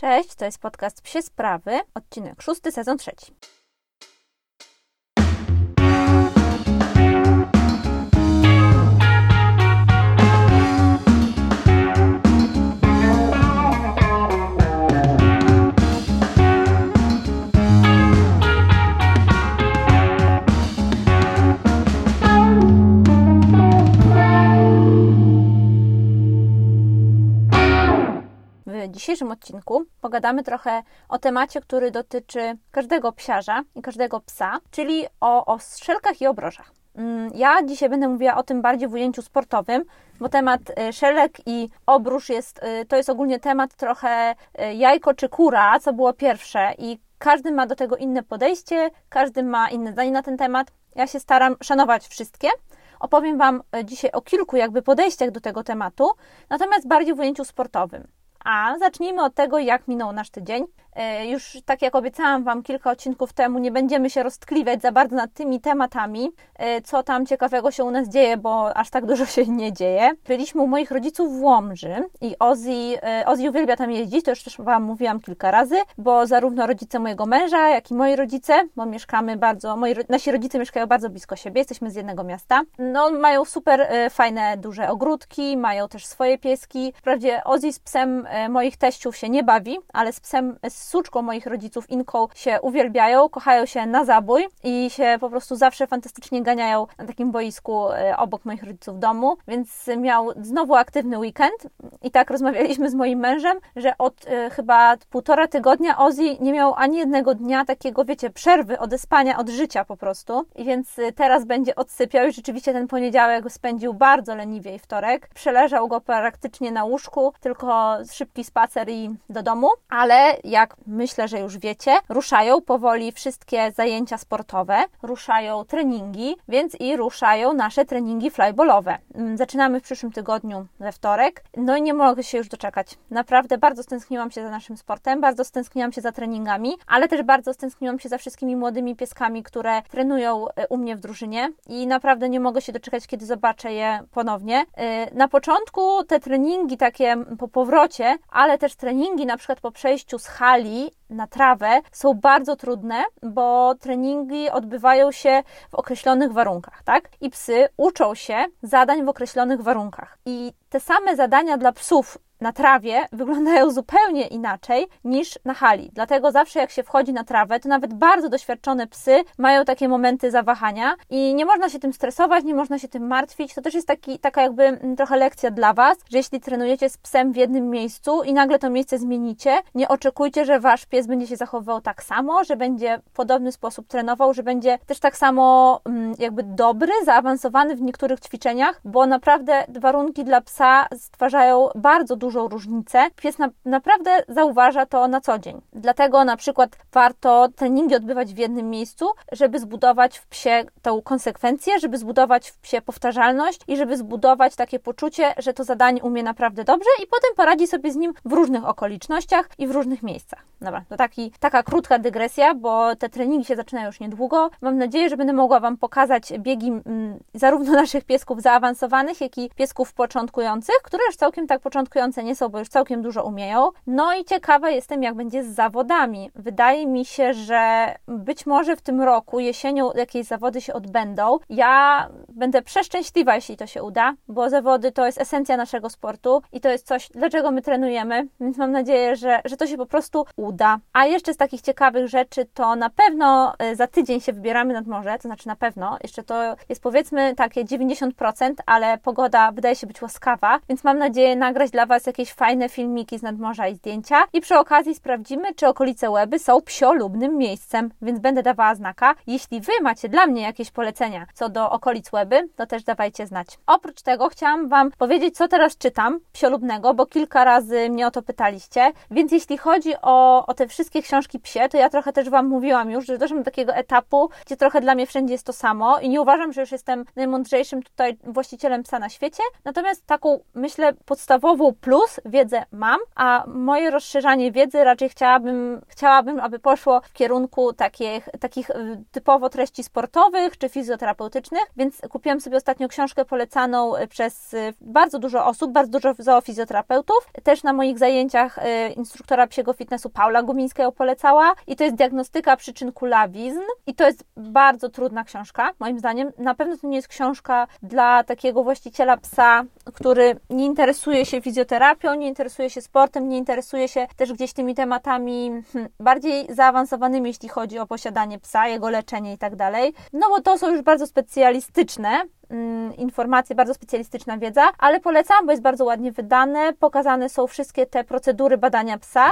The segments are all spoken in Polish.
Cześć, to jest podcast Psie Sprawy, odcinek szósty, sezon trzeci. Dzisiejszym odcinku pogadamy trochę o temacie, który dotyczy każdego psiarza i każdego psa, czyli o, o strzelkach i obrożach. Mm, Ja dzisiaj będę mówiła o tym bardziej w ujęciu sportowym, bo temat y, szelek i obróż jest, y, to jest ogólnie temat trochę y, jajko czy kura, co było pierwsze i każdy ma do tego inne podejście, każdy ma inne zdanie na ten temat. Ja się staram szanować wszystkie. Opowiem Wam dzisiaj o kilku jakby podejściach do tego tematu, natomiast bardziej w ujęciu sportowym. A zacznijmy od tego, jak minął nasz tydzień. E, Już tak jak obiecałam Wam kilka odcinków temu, nie będziemy się roztkliwiać za bardzo nad tymi tematami, e, co tam ciekawego się u nas dzieje, bo aż tak dużo się nie dzieje. Byliśmy u moich rodziców w Łomży i Ozzy, e, Ozzy uwielbia tam jeździć, to już też Wam mówiłam kilka razy, bo zarówno rodzice mojego męża, jak i moi rodzice, bo mieszkamy bardzo, moi, nasi rodzice mieszkają bardzo blisko siebie, jesteśmy z jednego miasta, no mają super fajne, duże ogródki, mają też swoje pieski. Wprawdzie Ozzy z psem moich teściów się nie bawi, ale z psem, z suczką moich rodziców, Inką, się uwielbiają, kochają się na zabój i się po prostu zawsze fantastycznie ganiają na takim boisku e, obok moich rodziców w domu, więc miał znowu aktywny weekend i tak rozmawialiśmy z moim mężem, że od e, chyba półtora tygodnia Ozzy nie miał ani jednego dnia takiego, wiecie, przerwy, odespania od życia po prostu. I więc e, teraz będzie odsypiał i rzeczywiście ten poniedziałek spędził bardzo leniwie i wtorek. Przeleżał go praktycznie na łóżku, tylko szybki spacer i do domu, ale jak myślę, że już wiecie, ruszają powoli wszystkie zajęcia sportowe, ruszają treningi, więc i ruszają nasze treningi flyballowe. Mm, Zaczynamy w przyszłym tygodniu we wtorek, no i nie mogę się już doczekać. Naprawdę bardzo stęskniłam się za naszym sportem, bardzo stęskniłam się za treningami, ale też bardzo stęskniłam się za wszystkimi młodymi pieskami, które trenują e, u mnie w drużynie i naprawdę nie mogę się doczekać, kiedy zobaczę je ponownie. E, Na początku te treningi takie po powrocie, ale też treningi na przykład po przejściu z hali na trawę są bardzo trudne, bo treningi odbywają się w określonych warunkach, tak? I psy uczą się zadań w określonych warunkach. I te same zadania dla psów na trawie wyglądają zupełnie inaczej niż na hali. Dlatego zawsze jak się wchodzi na trawę, to nawet bardzo doświadczone psy mają takie momenty zawahania i nie można się tym stresować, nie można się tym martwić. To też jest taki, taka jakby mm, trochę lekcja dla Was, że jeśli trenujecie z psem w jednym miejscu i nagle to miejsce zmienicie, nie oczekujcie, że Wasz pies będzie się zachowywał tak samo, że będzie w podobny sposób trenował, że będzie też tak samo mm, jakby dobry, zaawansowany w niektórych ćwiczeniach, bo naprawdę warunki dla psa stwarzają bardzo dużą różnicę. Pies na, naprawdę zauważa to na co dzień. Dlatego na przykład warto treningi odbywać w jednym miejscu, żeby zbudować w psie tą konsekwencję, żeby zbudować w psie powtarzalność i żeby zbudować takie poczucie, że to zadanie umie naprawdę dobrze i potem poradzi sobie z nim w różnych okolicznościach i w różnych miejscach. Dobra, to taki, taka krótka dygresja, bo te treningi się zaczynają już niedługo. Mam nadzieję, że będę mogła Wam pokazać biegi mm, zarówno naszych piesków zaawansowanych, jak i piesków początkujących, które już całkiem tak początkujące nie są, bo już całkiem dużo umieją. No i ciekawa jestem, jak będzie z zawodami. Wydaje mi się, że być może w tym roku, jesienią, jakieś zawody się odbędą. Ja będę przeszczęśliwa, jeśli to się uda, bo zawody to jest esencja naszego sportu i to jest coś, dlaczego my trenujemy, więc mam nadzieję, że, że to się po prostu uda. A jeszcze z takich ciekawych rzeczy, to na pewno e, za tydzień się wybieramy nad morze, to znaczy na pewno, jeszcze to jest powiedzmy takie 90%, ale pogoda wydaje się być łaskawa, więc mam nadzieję nagrać dla Was jakieś fajne filmiki z nadmorza i zdjęcia i przy okazji sprawdzimy, czy okolice Łeby są psiolubnym miejscem, więc będę dawała znaka. Jeśli Wy macie dla mnie jakieś polecenia co do okolic Łeby, to też dawajcie znać. Oprócz tego chciałam Wam powiedzieć, co teraz czytam psiolubnego, bo kilka razy mnie o to pytaliście, więc jeśli chodzi o, o te wszystkie książki psie, to ja trochę też Wam mówiłam już, że doszłam do takiego etapu, gdzie trochę dla mnie wszędzie jest to samo i nie uważam, że już jestem najmądrzejszym tutaj właścicielem psa na świecie, natomiast taką, myślę, podstawową plus plus, wiedzę mam, a moje rozszerzanie wiedzy raczej chciałabym, chciałabym aby poszło w kierunku takich, takich y, typowo treści sportowych czy fizjoterapeutycznych, więc kupiłam sobie ostatnio książkę polecaną y, przez y, bardzo dużo osób, bardzo dużo zoofizjoterapeutów. Też na moich zajęciach instruktora psiego fitnessu Paula Gumińska ją polecała i to jest diagnostyka przyczyn kulawizn i to jest bardzo trudna książka, moim zdaniem. Na pewno to nie jest książka dla takiego właściciela psa, który nie interesuje się fizjoterapią, nie interesuje się sportem, nie interesuje się też gdzieś tymi tematami hmm, bardziej zaawansowanymi, jeśli chodzi o posiadanie psa, jego leczenie i tak dalej. No bo to są już bardzo specjalistyczne informacje, bardzo specjalistyczna wiedza, ale polecam, bo jest bardzo ładnie wydane, pokazane są wszystkie te procedury badania psa,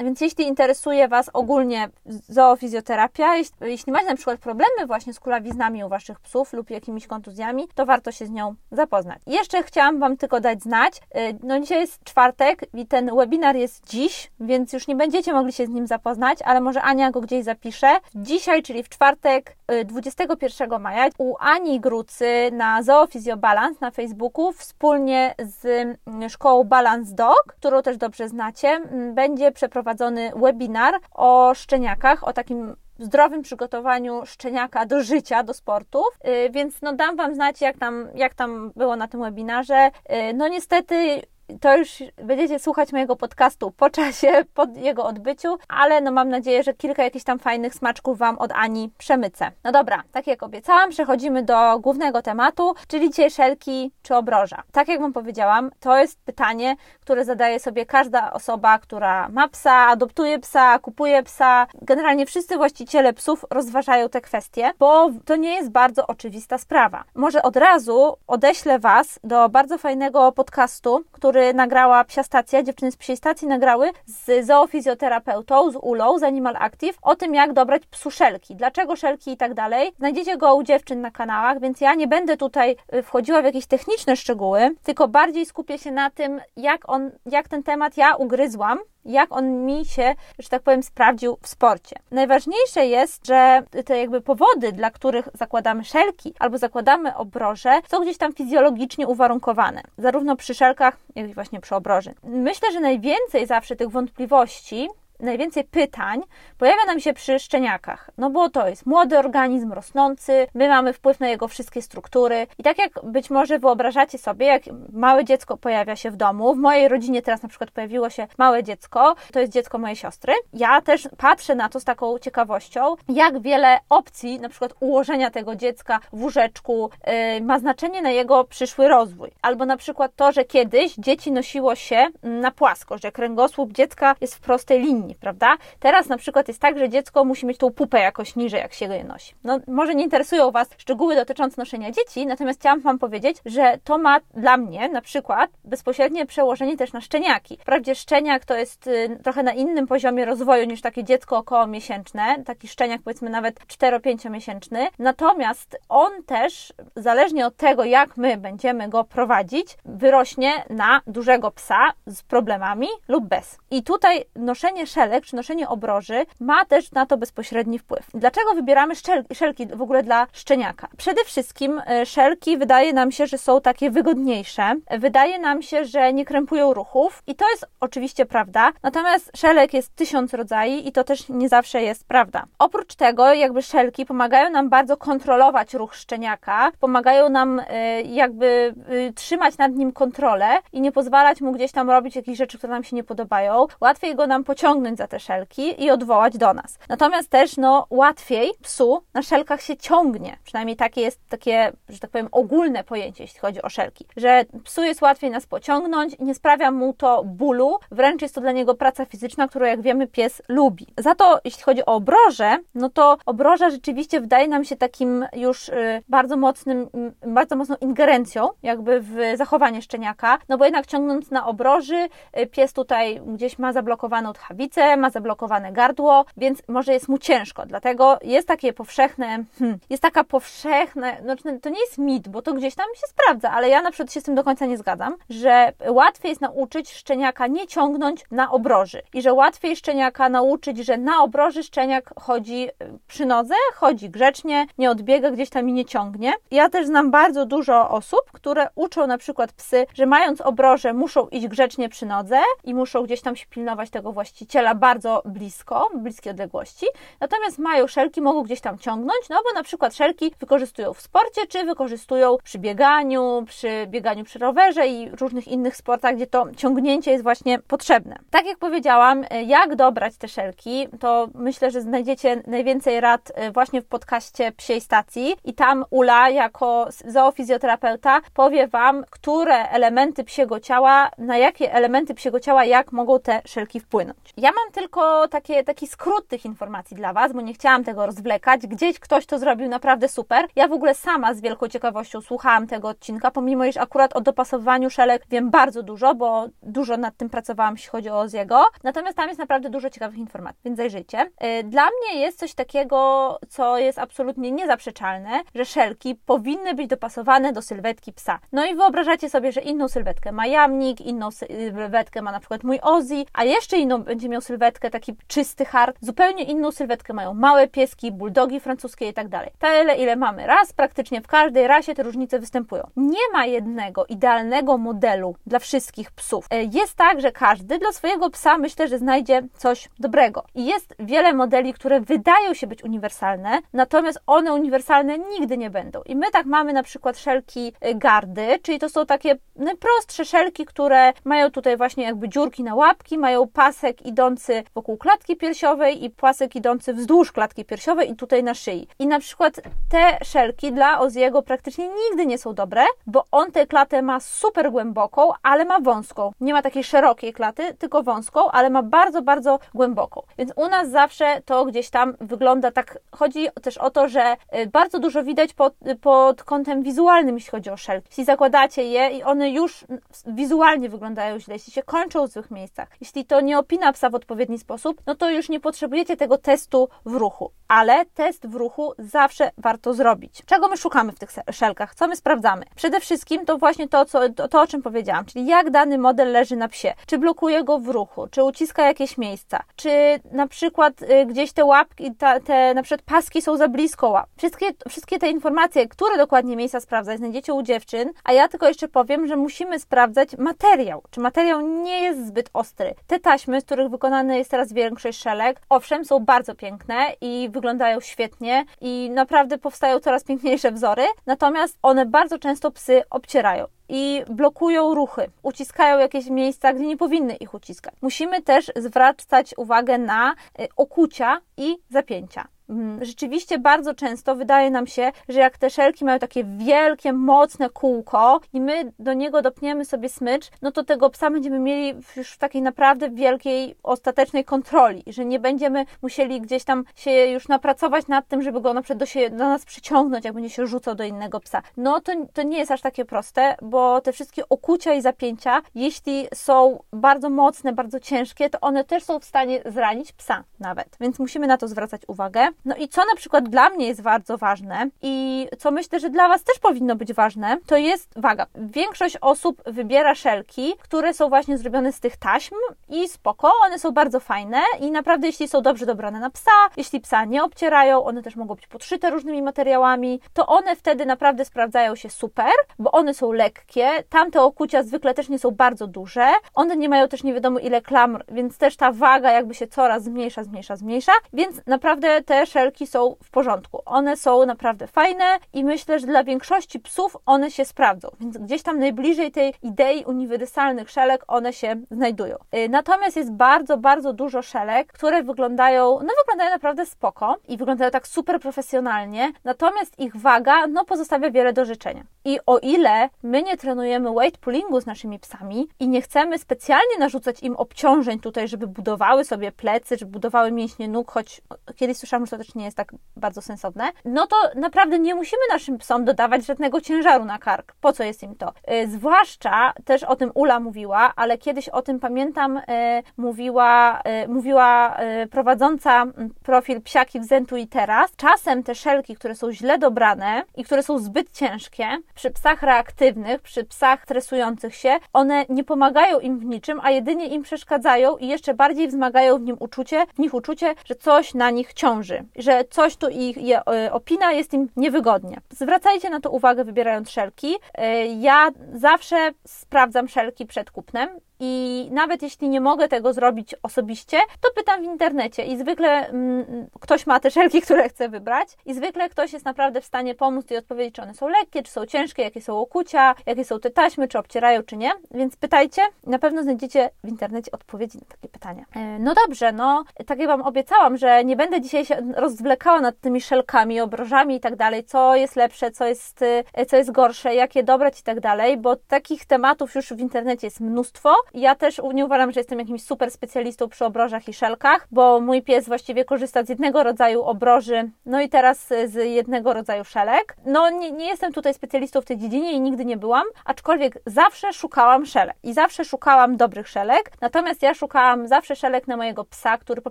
więc jeśli interesuje Was ogólnie zoofizjoterapia, jeśli macie na przykład problemy właśnie z kulawiznami u Waszych psów lub jakimiś kontuzjami, to warto się z nią zapoznać. Jeszcze chciałam Wam tylko dać znać, y, no dzisiaj jest czwartek i ten webinar jest dziś, więc już nie będziecie mogli się z nim zapoznać, ale może Ania go gdzieś zapisze. Dzisiaj, czyli w czwartek 21 y, maja u Ani Grucy na Zoofizjo Balance na Facebooku wspólnie z mm, szkołą Balance Dog, którą też dobrze znacie, mm, będzie przeprowadzony webinar o szczeniakach, o takim zdrowym przygotowaniu szczeniaka do życia, do sportów, y, więc no dam Wam znać, jak tam, jak tam było na tym webinarze. Y, no niestety to już będziecie słuchać mojego podcastu po czasie, po jego odbyciu, ale no mam nadzieję, że kilka jakichś tam fajnych smaczków Wam od Ani przemycę. No dobra, tak jak obiecałam, przechodzimy do głównego tematu, czyli dzisiaj szelki czy obroża. Tak jak Wam powiedziałam, to jest pytanie, które zadaje sobie każda osoba, która ma psa, adoptuje psa, kupuje psa. Generalnie wszyscy właściciele psów rozważają te kwestie, bo to nie jest bardzo oczywista sprawa. Może od razu odeślę Was do bardzo fajnego podcastu, który który nagrała Psia Stacja, dziewczyny z Psiej Stacji nagrały z zoofizjoterapeutą, z Ulą, z Animal Active, o tym jak dobrać psu szelki, dlaczego szelki i tak dalej. Znajdziecie go u dziewczyn na kanałach, więc ja nie będę tutaj y, wchodziła w jakieś techniczne szczegóły, tylko bardziej skupię się na tym, jak on, jak ten temat ja ugryzłam jak on mi się, że tak powiem, sprawdził w sporcie. Najważniejsze jest, że te jakby powody, dla których zakładamy szelki albo zakładamy obroże, są gdzieś tam fizjologicznie uwarunkowane, zarówno przy szelkach, jak i właśnie przy obroży. Myślę, że najwięcej zawsze tych wątpliwości najwięcej pytań pojawia nam się przy szczeniakach, no bo to jest młody organizm, rosnący, my mamy wpływ na jego wszystkie struktury. I tak jak być może wyobrażacie sobie, jak małe dziecko pojawia się w domu, w mojej rodzinie teraz na przykład pojawiło się małe dziecko, to jest dziecko mojej siostry, ja też patrzę na to z taką ciekawością, jak wiele opcji, na przykład ułożenia tego dziecka w łóżeczku yy, ma znaczenie na jego przyszły rozwój, albo na przykład to, że kiedyś dzieci nosiło się na płasko, że kręgosłup dziecka jest w prostej linii, prawda? Teraz na przykład jest tak, że dziecko musi mieć tą pupę jakoś niżej, jak się je nosi. No, może nie interesują Was szczegóły dotyczące noszenia dzieci, natomiast chciałam Wam powiedzieć, że to ma dla mnie na przykład bezpośrednie przełożenie też na szczeniaki. Wprawdzie szczeniak to jest y, trochę na innym poziomie rozwoju niż takie dziecko około miesięczne, taki szczeniak powiedzmy nawet 4-5 miesięczny, natomiast on też, zależnie od tego, jak my będziemy go prowadzić, wyrośnie na dużego psa z problemami lub bez. I tutaj noszenie szelek czy noszenie obroży ma też na to bezpośredni wpływ. Dlaczego wybieramy szelki, szelki w ogóle dla szczeniaka? Przede wszystkim e, szelki wydaje nam się, że są takie wygodniejsze. Wydaje nam się, że nie krępują ruchów i to jest oczywiście prawda. Natomiast szelek jest tysiąc rodzajów i to też nie zawsze jest prawda. Oprócz tego jakby szelki pomagają nam bardzo kontrolować ruch szczeniaka, pomagają nam e, jakby e, trzymać nad nim kontrolę i nie pozwalać mu gdzieś tam robić jakichś rzeczy, które nam się nie podobają. Łatwiej go nam pociągnąć za te szelki i odwołać do nas. Natomiast też no, łatwiej psu na szelkach się ciągnie. Przynajmniej takie jest takie, że tak powiem, ogólne pojęcie, jeśli chodzi o szelki. Że psu jest łatwiej nas pociągnąć, nie sprawia mu to bólu, wręcz jest to dla niego praca fizyczna, którą jak wiemy pies lubi. Za to jeśli chodzi o obroże, no to obroża rzeczywiście wydaje nam się takim już y, bardzo mocnym, y, bardzo mocną ingerencją jakby w zachowanie szczeniaka, no bo jednak ciągnąc na obroży, y, pies tutaj gdzieś ma zablokowaną tchawicę, ma zablokowane gardło, więc może jest mu ciężko. Dlatego jest takie powszechne, hmm, jest taka powszechne, no to nie jest mit, bo to gdzieś tam się sprawdza, ale ja na przykład się z tym do końca nie zgadzam, że łatwiej jest nauczyć szczeniaka nie ciągnąć na obroży i że łatwiej szczeniaka nauczyć, że na obroży szczeniak chodzi y, przy nodze, chodzi grzecznie, nie odbiega gdzieś tam i nie ciągnie. Ja też znam bardzo dużo osób, które uczą na przykład psy, że mając obroże muszą iść grzecznie przy nodze i muszą gdzieś tam się pilnować tego właściciela bardzo blisko, bliskie odległości. Natomiast mają szelki, mogą gdzieś tam ciągnąć, no bo na przykład szelki wykorzystują w sporcie, czy wykorzystują przy bieganiu, przy bieganiu przy rowerze i różnych innych sportach, gdzie to ciągnięcie jest właśnie potrzebne. Tak jak powiedziałam, jak dobrać te szelki, to myślę, że znajdziecie najwięcej rad e, właśnie w podcaście Psiej Stacji i tam Ula jako zoofizjoterapeuta powie Wam, które elementy psiego ciała, na jakie elementy psiego ciała, jak mogą te szelki wpłynąć. Ja mam tylko takie, taki skrót tych informacji dla Was, bo nie chciałam tego rozwlekać. Gdzieś ktoś to zrobił naprawdę super. Ja w ogóle sama z wielką ciekawością słuchałam tego odcinka, pomimo iż akurat o dopasowaniu szelek wiem bardzo dużo, bo dużo nad tym pracowałam, jeśli chodzi o Oziego. Natomiast tam jest naprawdę dużo ciekawych informacji, więc zajrzyjcie. Y, dla mnie jest coś takiego, co jest absolutnie niezaprzeczalne, że szelki powinny być dopasowane do sylwetki psa. No i wyobrażacie sobie, że inną sylwetkę ma jamnik, inną sylwetkę ma na przykład mój Ozzy, a jeszcze inną będzie miał sylwetkę taki czysty hard, zupełnie inną sylwetkę mają małe pieski, bulldogi francuskie i tak dalej. Tyle, ile mamy raz, praktycznie w każdej rasie te różnice występują. Nie ma jednego idealnego modelu dla wszystkich psów. E, jest tak, że każdy dla swojego psa myślę, że znajdzie coś dobrego. I jest wiele modeli, które wydają się być uniwersalne, natomiast one uniwersalne nigdy nie będą. I my tak mamy na przykład szelki e, gardy, czyli to są takie najprostsze szelki, które mają tutaj właśnie jakby dziurki na łapki, mają pasek idący wokół klatki piersiowej i pasek idący wzdłuż klatki piersiowej i tutaj na szyi. I na przykład te szelki dla Oziego praktycznie nigdy nie są dobre, bo on tę klatę ma super głęboką, ale ma wąską. Nie ma takiej szerokiej klaty, tylko wąską, ale ma bardzo, bardzo głęboką. Więc u nas zawsze to gdzieś tam wygląda tak. Chodzi też o to, że y, bardzo dużo widać pod, pod kątem wizualnym, jeśli chodzi o szelki. Jeśli zakładacie je i one już wizualnie wyglądają źle, jeśli się kończą w złych miejscach, jeśli to nie opina psa odpowiedni sposób, no to już nie potrzebujecie tego testu w ruchu. Ale test w ruchu zawsze warto zrobić. Czego my szukamy w tych szelkach? Co my sprawdzamy? Przede wszystkim to właśnie to, co, to, to o czym powiedziałam, czyli jak dany model leży na psie. Czy blokuje go w ruchu, czy uciska jakieś miejsca, czy na przykład y, gdzieś te łapki, ta, te na przykład paski są za blisko łap. Wszystkie, wszystkie te informacje, które dokładnie miejsca sprawdzać, znajdziecie u dziewczyn, a ja tylko jeszcze powiem, że musimy sprawdzać materiał. Czy materiał nie jest zbyt ostry. Te taśmy, z których wykonane jest teraz większość szelek, owszem, są bardzo piękne i wyglądają świetnie i naprawdę powstają coraz piękniejsze wzory, natomiast one bardzo często psy obcierają i blokują ruchy, uciskają jakieś miejsca, gdzie nie powinny ich uciskać. Musimy też zwracać uwagę na y, okucia i zapięcia. Mm, rzeczywiście bardzo często wydaje nam się, że jak te szelki mają takie wielkie, mocne kółko i my do niego dopniemy sobie smycz, no to tego psa będziemy mieli już w takiej naprawdę wielkiej, ostatecznej kontroli, że nie będziemy musieli gdzieś tam się już napracować nad tym, żeby go na przykład do, się, do nas przyciągnąć, jak będzie się rzucał do innego psa. No to, to nie jest aż takie proste, bo te wszystkie okucia i zapięcia, jeśli są bardzo mocne, bardzo ciężkie, to one też są w stanie zranić psa nawet. Więc musimy na to zwracać uwagę. No i co na przykład dla mnie jest bardzo ważne i co myślę, że dla Was też powinno być ważne, to jest waga. Większość osób wybiera szelki, które są właśnie zrobione z tych taśm i spoko, one są bardzo fajne i naprawdę jeśli są dobrze dobrane na psa, jeśli psa nie obcierają, one też mogą być podszyte różnymi materiałami, to one wtedy naprawdę sprawdzają się super, bo one są lekkie, tamte okucia zwykle też nie są bardzo duże, one nie mają też nie wiadomo ile klamr, więc też ta waga jakby się coraz zmniejsza, zmniejsza, zmniejsza, więc naprawdę też szelki są w porządku. One są naprawdę fajne i myślę, że dla większości psów one się sprawdzą. Więc gdzieś tam najbliżej tej idei uniwersalnych szelek one się znajdują. Y, natomiast jest bardzo, bardzo dużo szelek, które wyglądają, no wyglądają naprawdę spoko i wyglądają tak super profesjonalnie, natomiast ich waga, no pozostawia wiele do życzenia. I o ile my nie trenujemy weight pullingu z naszymi psami i nie chcemy specjalnie narzucać im obciążeń tutaj, żeby budowały sobie plecy, żeby budowały mięśnie nóg, choć kiedyś słyszałam, że to nie jest tak bardzo sensowne, no to naprawdę nie musimy naszym psom dodawać żadnego ciężaru na kark. Po co jest im to? Yy, zwłaszcza, też o tym Ula mówiła, ale kiedyś o tym pamiętam, yy, mówiła, yy, mówiła prowadząca profil Psiaki w Zentu i teraz. Czasem te szelki, które są źle dobrane i które są zbyt ciężkie, przy psach reaktywnych, przy psach stresujących się, one nie pomagają im w niczym, a jedynie im przeszkadzają i jeszcze bardziej wzmagają w nim uczucie, w nich uczucie, że coś na nich ciąży, że coś tu ich je e, opina, jest im niewygodnie. Zwracajcie na to uwagę, wybierając szelki. E, ja zawsze sprawdzam szelki przed kupnem i nawet jeśli nie mogę tego zrobić osobiście, to pytam w internecie i zwykle mm, ktoś ma te szelki, które chce wybrać i zwykle ktoś jest naprawdę w stanie pomóc i odpowiedzieć, czy one są lekkie, czy są ciężkie, jakie są okucia, jakie są te taśmy, czy obcierają, czy nie. Więc pytajcie, na pewno znajdziecie w internecie odpowiedzi na takie pytania. E, no dobrze, no tak jak Wam obiecałam, że nie będę dzisiaj się rozwlekała nad tymi szelkami, obrożami i tak dalej, co jest lepsze, co jest, e, co jest gorsze, jakie dobrać i tak dalej, bo takich tematów już w internecie jest mnóstwo ja też nie uważam, że jestem jakimś super specjalistą przy obrożach i szelkach, bo mój pies właściwie korzysta z jednego rodzaju obroży, no i teraz z jednego rodzaju szelek. No nie, nie jestem tutaj specjalistą w tej dziedzinie i nigdy nie byłam, aczkolwiek zawsze szukałam szelek i zawsze szukałam dobrych szelek, natomiast ja szukałam zawsze szelek na mojego psa, który po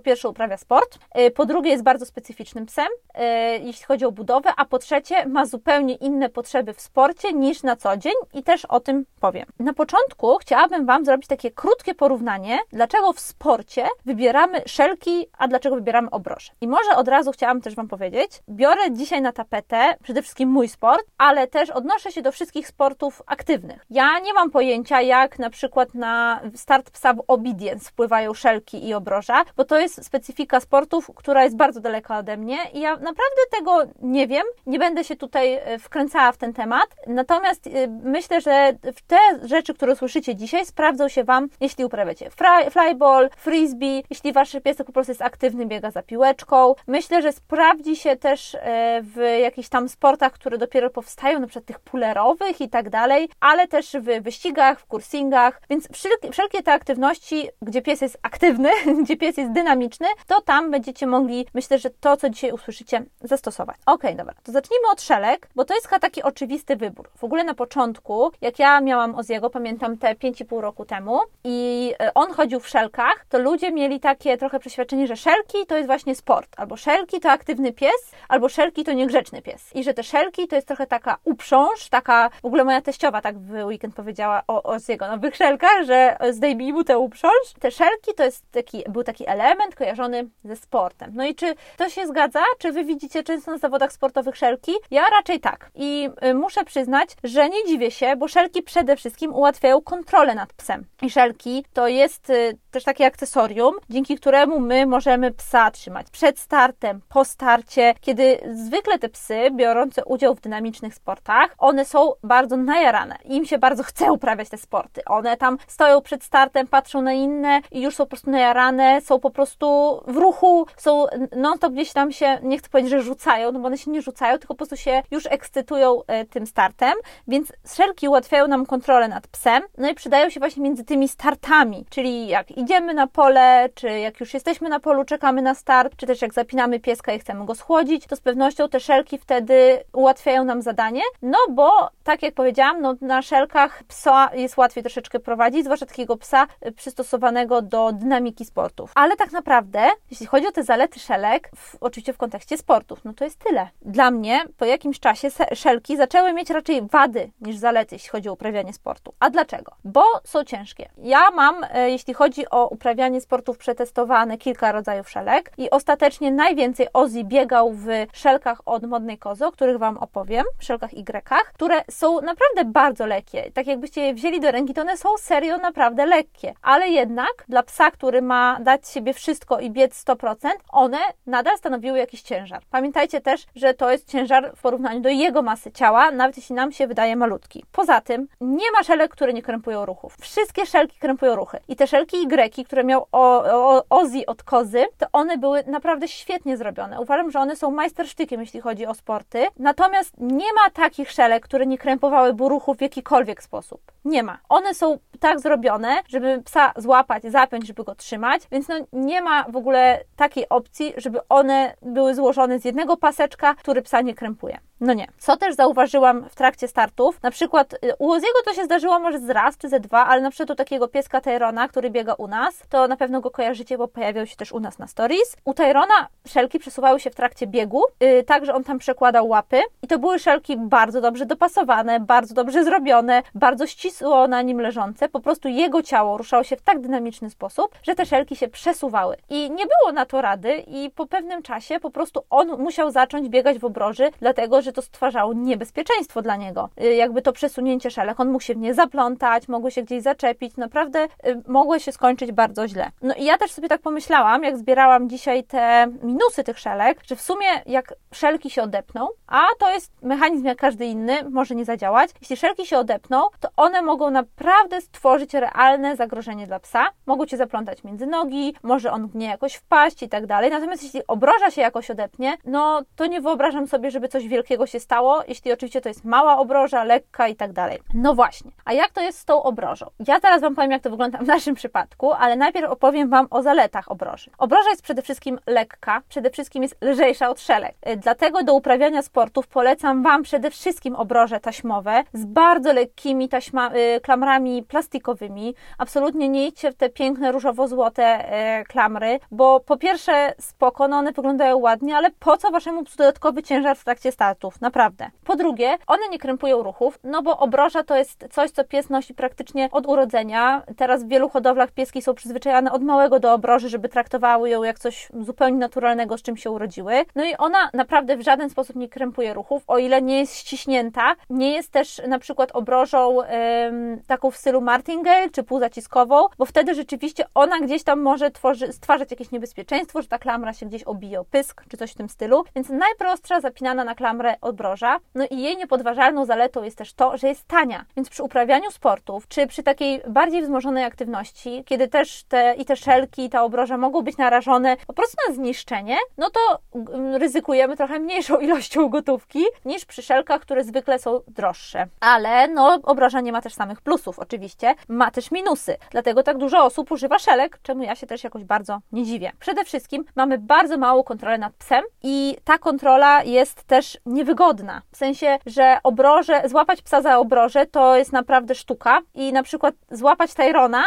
pierwsze uprawia sport, y, po drugie jest bardzo specyficznym psem, y, jeśli chodzi o budowę, a po trzecie ma zupełnie inne potrzeby w sporcie niż na co dzień i też o tym powiem. Na początku chciałabym Wam zrobić takie krótkie porównanie, dlaczego w sporcie wybieramy szelki, a dlaczego wybieramy obroże. I może od razu chciałam też Wam powiedzieć, biorę dzisiaj na tapetę przede wszystkim mój sport, ale też odnoszę się do wszystkich sportów aktywnych. Ja nie mam pojęcia, jak na przykład na start psa w obedience wpływają szelki i obroża, bo to jest specyfika sportów, która jest bardzo daleka ode mnie i ja naprawdę tego nie wiem, nie będę się tutaj e, wkręcała w ten temat, natomiast e, myślę, że te rzeczy, które słyszycie dzisiaj, sprawdzą się Wam, jeśli uprawiacie fly, flyball, frisbee, jeśli Wasz piesek po prostu jest aktywny, biega za piłeczką. Myślę, że sprawdzi się też e, w jakichś tam sportach, które dopiero powstają, na przykład tych pulerowych i tak dalej, ale też w wyścigach, w kursingach, więc wszelkie, wszelkie te aktywności, gdzie pies jest aktywny, gdzie pies jest dynamiczny, to tam będziecie mogli, myślę, że to, co dzisiaj usłyszycie, zastosować. Ok, dobra, to zacznijmy od szelek, bo to jest chyba taki oczywisty wybór. W ogóle na początku, jak ja miałam Oziego, pamiętam te 5,5 roku temu, i e, on chodził w szelkach, to ludzie mieli takie trochę przeświadczenie, że szelki to jest właśnie sport, albo szelki to aktywny pies, albo szelki to niegrzeczny pies. I że te szelki to jest trochę taka uprząż, taka, w ogóle moja teściowa tak w weekend powiedziała o, o jego nowych szelkach, że zdejmij mu tę uprząż. Te szelki to jest taki, był taki element kojarzony ze sportem. No i czy to się zgadza? Czy wy widzicie często na zawodach sportowych szelki? Ja raczej tak. I y, muszę przyznać, że nie dziwię się, bo szelki przede wszystkim ułatwiają kontrolę nad psem. I szelki to jest y, też takie akcesorium, dzięki któremu my możemy psa trzymać przed startem, po starcie, kiedy zwykle te psy biorące udział w dynamicznych sportach, one są bardzo najarane. Im się bardzo chce uprawiać te sporty. One tam stoją przed startem, patrzą na inne i już są po prostu najarane, są po prostu w ruchu, są non-stop gdzieś tam się, nie chcę powiedzieć, że rzucają, no bo one się nie rzucają, tylko po prostu się już ekscytują e, tym startem, więc szelki ułatwiają nam kontrolę nad psem, no i przydają się właśnie między tymi startami, czyli jak idziemy na pole, czy jak już jesteśmy na polu, czekamy na start, czy też jak zapinamy pieska i chcemy go schłodzić, to z pewnością te szelki wtedy ułatwiają nam zadanie, no bo tak jak powiedziałam, no na szelkach psa jest łatwiej troszeczkę prowadzić, zwłaszcza takiego psa przystosowanego do dynamiki sportów. Ale tak naprawdę, jeśli chodzi o te zalety szelek, w, oczywiście w kontekście sportów, no to jest tyle. Dla mnie po jakimś czasie szelki zaczęły mieć raczej wady niż zalety, jeśli chodzi o uprawianie sportu. A dlaczego? Bo są ciężkie. Ja mam, e, jeśli chodzi o uprawianie sportów przetestowane, kilka rodzajów szelek i ostatecznie najwięcej Ozzy biegał w szelkach od Modnej Kozy, o których Wam opowiem, szelkach Y, które są naprawdę bardzo lekkie. Tak jakbyście je wzięli do ręki, to one są serio naprawdę lekkie. Ale jednak dla psa, który ma dać siebie wszystko i biec 100%, one nadal stanowiły jakiś ciężar. Pamiętajcie też, że to jest ciężar w porównaniu do jego masy ciała, nawet jeśli nam się wydaje malutki. Poza tym, nie ma szelek, które nie krępują ruchów. Wszystkie szelki krępują ruchy. I te szelki Y tygreki, które miał o, o, Ozzy od kozy, to one były naprawdę świetnie zrobione. Uważam, że one są majstersztykiem, jeśli chodzi o sporty. Natomiast nie ma takich szelek, które nie krępowałyby ruchów w jakikolwiek sposób. Nie ma. One są tak zrobione, żeby psa złapać, zapiąć, żeby go trzymać, więc no nie ma w ogóle takiej opcji, żeby one były złożone z jednego paseczka, który psa nie krępuje. No nie. Co też zauważyłam w trakcie startów, na przykład y, u Oziego to się zdarzyło może z raz czy ze dwa, ale na przykład u takiego pieska Tyrona, który biega u nas, to na pewno go kojarzycie, bo pojawiał się też u nas na stories. U Tyrona szelki przesuwały się w trakcie biegu, yy, tak, że on tam przekładał łapy i to były szelki bardzo dobrze dopasowane, bardzo dobrze zrobione, bardzo ścisło na nim leżące. Po prostu jego ciało ruszało się w tak dynamiczny sposób, że te szelki się przesuwały. I nie było na to rady i po pewnym czasie po prostu on musiał zacząć biegać w obroży, dlatego, że że to stwarzało niebezpieczeństwo dla niego. Y, jakby to przesunięcie szelek, on mógł się w nie zaplątać, mogły się gdzieś zaczepić, naprawdę y, mogło się skończyć bardzo źle. No i ja też sobie tak pomyślałam, jak zbierałam dzisiaj te minusy tych szelek, że w sumie jak szelki się odepną, a to jest mechanizm jak każdy inny, może nie zadziałać, jeśli szelki się odepną, to one mogą naprawdę stworzyć realne zagrożenie dla psa, mogą cię zaplątać między nogi, może on w nie jakoś wpaść i tak dalej. Natomiast jeśli obroża się jakoś odepnie, no to nie wyobrażam sobie, żeby coś wielkiego takiego się stało, jeśli oczywiście to jest mała obroża, lekka i tak dalej. No właśnie, a jak to jest z tą obrożą? Ja zaraz Wam powiem, jak to wygląda w naszym przypadku, ale najpierw opowiem Wam o zaletach obroży. Obroża jest przede wszystkim lekka, przede wszystkim jest lżejsza od szelek. Y, dlatego do uprawiania sportów polecam Wam przede wszystkim obroże taśmowe z bardzo lekkimi taśma, y, klamrami plastikowymi. Absolutnie nie idźcie w te piękne różowo-złote y, klamry, bo po pierwsze spoko, no one wyglądają ładnie, ale po co Waszemu dodatkowy ciężar w trakcie startu? Naprawdę. Po drugie, one nie krępują ruchów, no bo obroża to jest coś, co pies nosi praktycznie od urodzenia. Teraz w wielu hodowlach pieski są przyzwyczajane od małego do obroży, żeby traktowały ją jak coś zupełnie naturalnego, z czym się urodziły. No i ona naprawdę w żaden sposób nie krępuje ruchów, o ile nie jest ściśnięta. Nie jest też na przykład obrożą ym, taką w stylu martingale czy półzaciskową, bo wtedy rzeczywiście ona gdzieś tam może tworzy, stwarzać jakieś niebezpieczeństwo, że ta klamra się gdzieś obije o pysk czy coś w tym stylu. Więc najprostsza zapinana na klamrę odbroża. No i jej niepodważalną zaletą jest też to, że jest tania. Więc przy uprawianiu sportów, czy przy takiej bardziej wzmożonej aktywności, kiedy też te i te szelki, i ta obroża mogą być narażone po prostu na zniszczenie, no to mm, ryzykujemy trochę mniejszą ilością gotówki niż przy szelkach, które zwykle są droższe. Ale no, obroża nie ma też samych plusów, oczywiście, ma też minusy. Dlatego tak dużo osób używa szelek, czemu ja się też jakoś bardzo nie dziwię. Przede wszystkim mamy bardzo małą kontrolę nad psem i ta kontrola jest też nie niewygodna. W sensie, że obroże, złapać psa za obroże to jest naprawdę sztuka i na przykład złapać Tyrona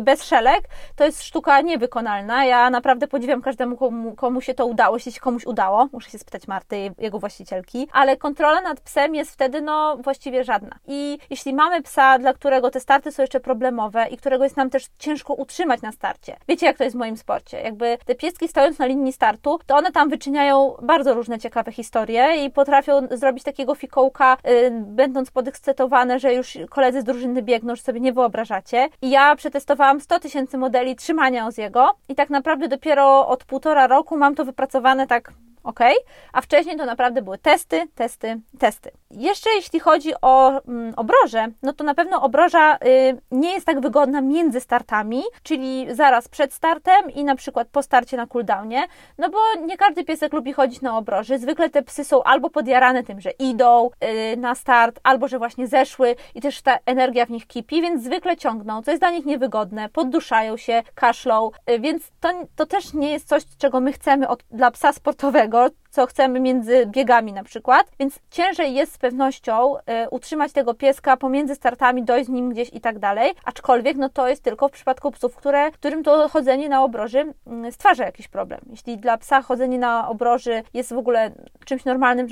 bez szelek to jest sztuka niewykonalna. Ja naprawdę podziwiam każdemu, komu, komu się to udało, jeśli się komuś udało. Muszę się spytać Marty, jego właścicielki. Ale kontrola nad psem jest wtedy, no, właściwie żadna. I jeśli mamy psa, dla którego te starty są jeszcze problemowe i którego jest nam też ciężko utrzymać na starcie. Wiecie, jak to jest w moim sporcie? Jakby te pieski stojąc na linii startu, to one tam wyczyniają bardzo różne ciekawe historie i potrafią potrafią zrobić takiego fikołka, yy, będąc podekscytowane, że już koledzy z drużyny biegną, że sobie nie wyobrażacie. I ja przetestowałam 100 tysięcy modeli trzymania Oziego i tak naprawdę dopiero od półtora roku mam to wypracowane tak ok? A wcześniej to naprawdę były testy, testy, testy. Jeszcze jeśli chodzi o mm, obroże, no to na pewno obroża y, nie jest tak wygodna między startami, czyli zaraz przed startem i na przykład po starcie na cooldownie, no bo nie każdy piesek lubi chodzić na obroży. Zwykle te psy są albo podjarane tym, że idą y, na start, albo że właśnie zeszły i też ta energia w nich kipi, więc zwykle ciągną, co jest dla nich niewygodne, podduszają się, kaszlą, y, więc to, to też nie jest coś, czego my chcemy od, dla psa sportowego, var co chcemy między biegami na przykład, więc ciężej jest z pewnością y, utrzymać tego pieska pomiędzy startami, dojść z nim gdzieś i tak dalej, aczkolwiek no to jest tylko w przypadku psów, które, którym to chodzenie na obroży y, stwarza jakiś problem. Jeśli dla psa chodzenie na obroży jest w ogóle czymś normalnym,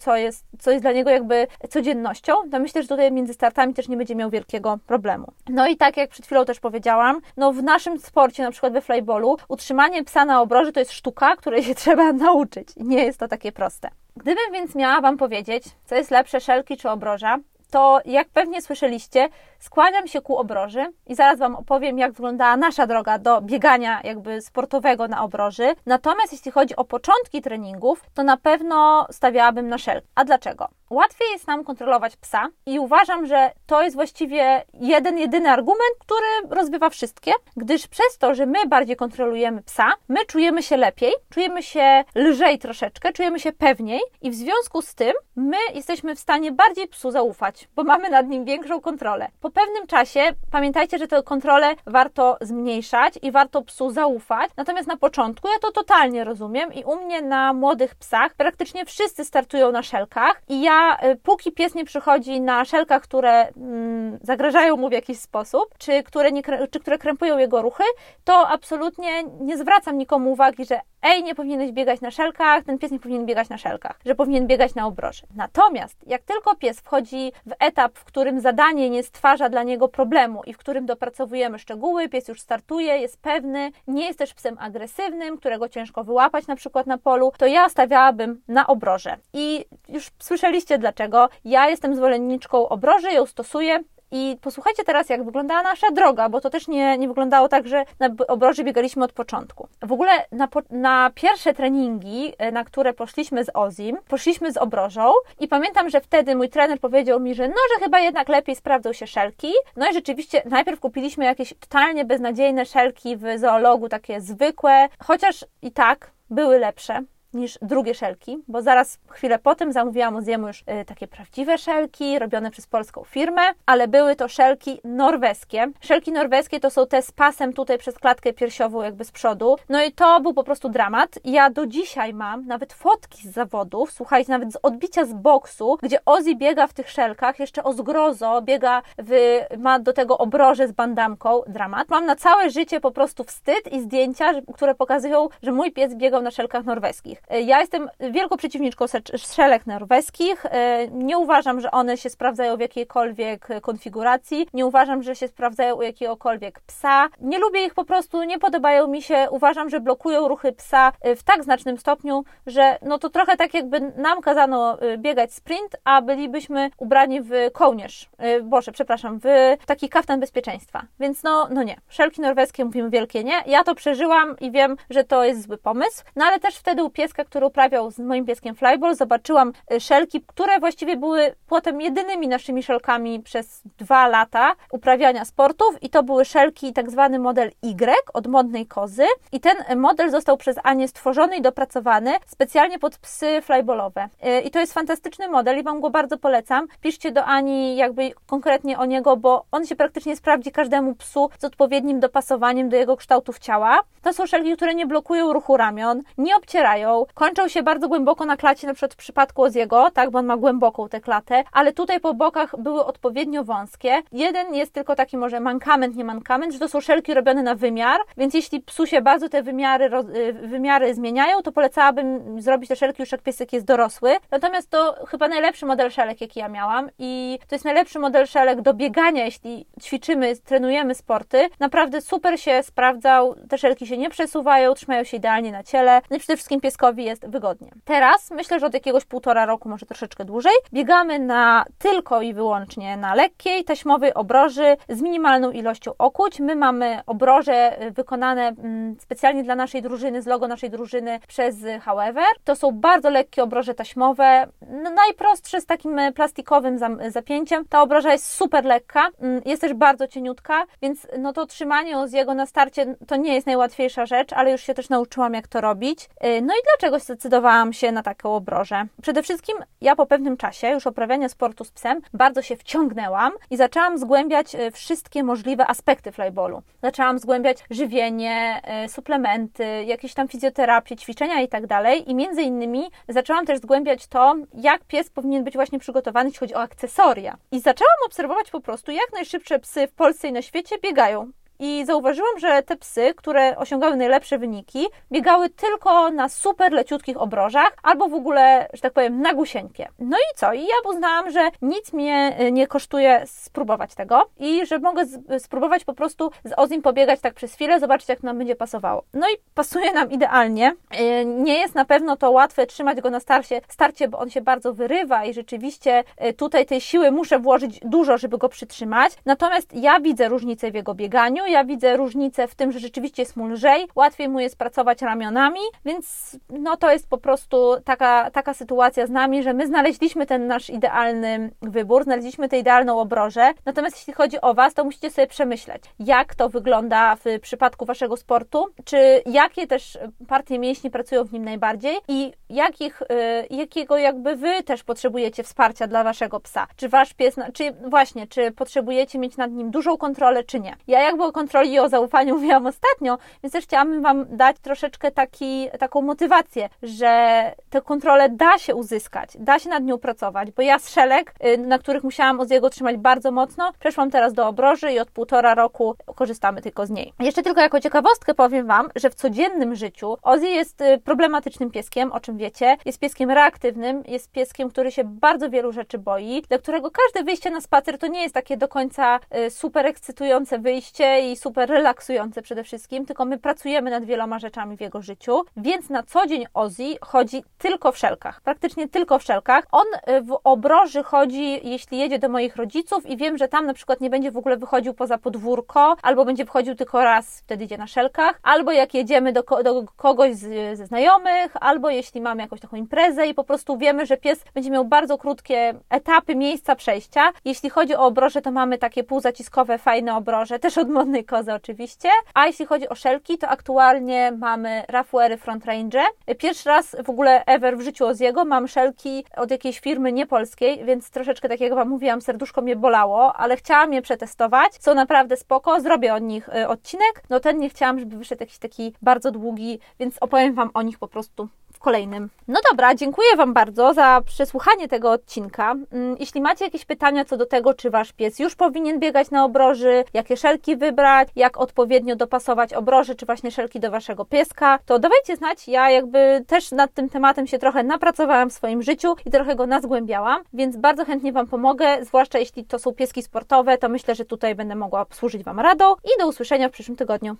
co jest, co jest dla niego jakby codziennością, to myślę, że tutaj między startami też nie będzie miał wielkiego problemu. No i tak jak przed chwilą też powiedziałam, no w naszym sporcie, na przykład we flyballu, utrzymanie psa na obroży to jest sztuka, której się trzeba nauczyć. Nie jest to takie proste. Gdybym więc miała Wam powiedzieć, co jest lepsze, szelki czy obroża, to jak pewnie słyszeliście, skłaniam się ku obroży i zaraz Wam opowiem, jak wyglądała nasza droga do biegania jakby sportowego na obroży. Natomiast jeśli chodzi o początki treningów, to na pewno stawiałabym na szelk. A dlaczego? Łatwiej jest nam kontrolować psa i uważam, że to jest właściwie jeden, jedyny argument, który rozbywa wszystkie, gdyż przez to, że my bardziej kontrolujemy psa, my czujemy się lepiej, czujemy się lżej troszeczkę, czujemy się pewniej i w związku z tym my jesteśmy w stanie bardziej psu zaufać, bo mamy nad nim większą kontrolę. Po pewnym czasie pamiętajcie, że tę kontrolę warto zmniejszać i warto psu zaufać, natomiast na początku ja to totalnie rozumiem i u mnie na młodych psach praktycznie wszyscy startują na szelkach i ja Y, póki pies nie przychodzi na szelkach, które mm, zagrażają mu w jakiś sposób, czy które, nie, czy które krępują jego ruchy, to absolutnie nie zwracam nikomu uwagi, że ej, nie powinieneś biegać na szelkach, ten pies nie powinien biegać na szelkach, że powinien biegać na obroży. Natomiast jak tylko pies wchodzi w etap, w którym zadanie nie stwarza dla niego problemu i w którym dopracowujemy szczegóły, pies już startuje, jest pewny, nie jest też psem agresywnym, którego ciężko wyłapać na przykład na polu, to ja stawiałabym na obroże. I już słyszeliście dlaczego. Ja jestem zwolenniczką obroży, ją stosuję, i posłuchajcie teraz, jak wyglądała nasza droga, bo to też nie, nie wyglądało tak, że na obroży biegaliśmy od początku. W ogóle na, na pierwsze treningi, e, na które poszliśmy z Ozim, poszliśmy z obrożą i pamiętam, że wtedy mój trener powiedział mi, że no, że chyba jednak lepiej sprawdzą się szelki. No i rzeczywiście najpierw kupiliśmy jakieś totalnie beznadziejne szelki w zoologu, takie zwykłe, chociaż i tak były lepsze niż drugie szelki, bo zaraz chwilę potem zamówiłam Oziemu już y, takie prawdziwe szelki, robione przez polską firmę, ale były to szelki norweskie. Szelki norweskie to są te z pasem tutaj przez klatkę piersiową jakby z przodu. No i to był po prostu dramat. Ja do dzisiaj mam nawet fotki z zawodów, słuchajcie, nawet z odbicia z boksu, gdzie Ozzy biega w tych szelkach, jeszcze o zgrozo, biega w, ma do tego obroże z bandamką, dramat. Mam na całe życie po prostu wstyd i zdjęcia, które pokazują, że mój pies biegał na szelkach norweskich. E, ja jestem wielką przeciwniczką szelek norweskich. E, nie uważam, że one się sprawdzają w jakiejkolwiek konfiguracji. Nie uważam, że się sprawdzają u jakiegokolwiek psa. Nie lubię ich po prostu, nie podobają mi się. Uważam, że blokują ruchy psa e, w tak znacznym stopniu, że no to trochę tak jakby nam kazano biegać sprint, a bylibyśmy ubrani w kołnierz. Boże, przepraszam, w taki kaftan bezpieczeństwa. Więc no, no nie. Szelki norweskie mówimy wielkie nie. Ja to przeżyłam i wiem, że to jest zły pomysł. No ale też wtedy u pieska który uprawiał z moim pieskiem flyball, zobaczyłam y, szelki, które właściwie były potem jedynymi naszymi szelkami przez dwa lata uprawiania sportów i to były szelki tak zwany model Y od modnej kozy i ten model został przez Anię stworzony i dopracowany specjalnie pod psy flyballowe. Y, I to jest fantastyczny model i Wam go bardzo polecam. Piszcie do Ani jakby konkretnie o niego, bo on się praktycznie sprawdzi każdemu psu z odpowiednim dopasowaniem do jego kształtów ciała. To są szelki, które nie blokują ruchu ramion, nie obcierają, kończą się bardzo głęboko na klacie, na przykład w przypadku Oziego, tak, bo on ma głęboką tę klatę, ale tutaj po bokach były odpowiednio wąskie. Jeden jest tylko taki może mankament, nie mankament, że to są szelki robione na wymiar, więc jeśli psu się bardzo te wymiary, y, wymiary zmieniają, to polecałabym zrobić te szelki już jak piesek jest dorosły. Natomiast to chyba najlepszy model szelek, jaki ja miałam i to jest najlepszy model szelek do biegania, jeśli ćwiczymy, trenujemy sporty. Naprawdę super się sprawdzał, te szelki się nie przesuwają, trzymają się idealnie na ciele. No i przede wszystkim pieskowi jest wygodnie. Teraz myślę, że od jakiegoś półtora roku, może troszeczkę dłużej, biegamy na tylko i wyłącznie na lekkiej, taśmowej obroży z minimalną ilością okuć. My mamy obroże y, wykonane mm, specjalnie dla naszej drużyny, z logo naszej drużyny przez However. To są bardzo lekkie obroże taśmowe, najprostsze z takim y, plastikowym zapięciem. Ta obroża jest super lekka, mm, jest też bardzo cieniutka, więc no to trzymanie z jego na starcie to nie jest najłatwiejsza rzecz, ale już się też nauczyłam jak to robić. Y, no i dlaczego zdecydowałam się na taką obrożę? Przede wszystkim ja po pewnym czasie już uprawiania sportu z psem bardzo się wciągnęłam i zaczęłam zgłębiać e, wszystkie możliwe aspekty flyballu. Zaczęłam zgłębiać żywienie, e, suplementy, jakieś tam fizjoterapię, ćwiczenia i tak dalej i między innymi zaczęłam też zgłębiać to, jak pies powinien być właśnie przygotowany, jeśli chodzi o akcesoria. I zaczęłam obserwować po prostu, jak najszybsze psy w Polsce i na świecie biegają i zauważyłam, że te psy, które osiągały najlepsze wyniki, biegały tylko na super leciutkich obrożach albo w ogóle, że tak powiem, na gusieńkie. No i co? I ja uznałam, że nic mnie y, nie kosztuje spróbować tego i że mogę spróbować po prostu z Ozim pobiegać tak przez chwilę, zobaczyć jak nam będzie pasowało. No i pasuje nam idealnie. Y, nie jest na pewno to łatwe trzymać go na starcie, starcie, bo on się bardzo wyrywa i rzeczywiście y, tutaj tej siły muszę włożyć dużo, żeby go przytrzymać. Natomiast ja widzę różnicę w jego bieganiu, ja widzę różnicę w tym, że rzeczywiście jest mu lżej, łatwiej mu jest pracować ramionami, więc no to jest po prostu taka, taka sytuacja z nami, że my znaleźliśmy ten nasz idealny wybór, znaleźliśmy tę idealną obrożę. Natomiast jeśli chodzi o Was, to musicie sobie przemyśleć, jak to wygląda w przypadku Waszego sportu, czy jakie też partie mięśni pracują w nim najbardziej i jakich, y, jakiego jakby Wy też potrzebujecie wsparcia dla Waszego psa. Czy Wasz pies, czy właśnie, czy potrzebujecie mieć nad nim dużą kontrolę, czy nie. Ja jakby kontroli i o zaufaniu mówiłam ostatnio, więc też chciałabym Wam dać troszeczkę taki, taką motywację, że tę kontrolę da się uzyskać, da się nad nią pracować, bo ja z szelek, y, na których musiałam od jego trzymać bardzo mocno, przeszłam teraz do obroży i od półtora roku korzystamy tylko z niej. Jeszcze tylko jako ciekawostkę powiem Wam, że w codziennym życiu Ozzy jest y, problematycznym pieskiem, o czym wiecie, jest pieskiem reaktywnym, jest pieskiem, który się bardzo wielu rzeczy boi, dla którego każde wyjście na spacer to nie jest takie do końca y, super ekscytujące wyjście super relaksujące przede wszystkim, tylko my pracujemy nad wieloma rzeczami w jego życiu, więc na co dzień Ozzy chodzi tylko w szelkach, praktycznie tylko w szelkach. On y, w obroży chodzi, jeśli jedzie do moich rodziców i wiem, że tam na przykład nie będzie w ogóle wychodził poza podwórko, albo będzie wchodził tylko raz, wtedy idzie na szelkach, albo jak jedziemy do, do kogoś z, ze znajomych, albo jeśli mamy jakąś taką imprezę i po prostu wiemy, że pies będzie miał bardzo krótkie etapy, miejsca przejścia. Jeśli chodzi o obroże, to mamy takie półzaciskowe, fajne obroże, też od modnej kozy oczywiście. A jeśli chodzi o szelki, to aktualnie mamy Rafuery Front Range. Pierwszy raz w ogóle ever w życiu Oziego mam szelki od jakiejś firmy niepolskiej, więc troszeczkę tak jak Wam mówiłam, serduszko mnie bolało, ale chciałam je przetestować. Są naprawdę spoko, zrobię od nich y, odcinek. No ten nie chciałam, żeby wyszedł jakiś taki bardzo długi, więc opowiem Wam o nich po prostu kolejnym. No dobra, dziękuję Wam bardzo za przesłuchanie tego odcinka. Mm, jeśli macie jakieś pytania co do tego, czy Wasz pies już powinien biegać na obroży, jakie szelki wybrać, jak odpowiednio dopasować obroże, czy właśnie szelki do Waszego pieska, to dawajcie znać. Ja jakby też nad tym tematem się trochę napracowałam w swoim życiu i trochę go nazgłębiałam, więc bardzo chętnie Wam pomogę, zwłaszcza jeśli to są pieski sportowe, to myślę, że tutaj będę mogła służyć Wam radą i do usłyszenia w przyszłym tygodniu.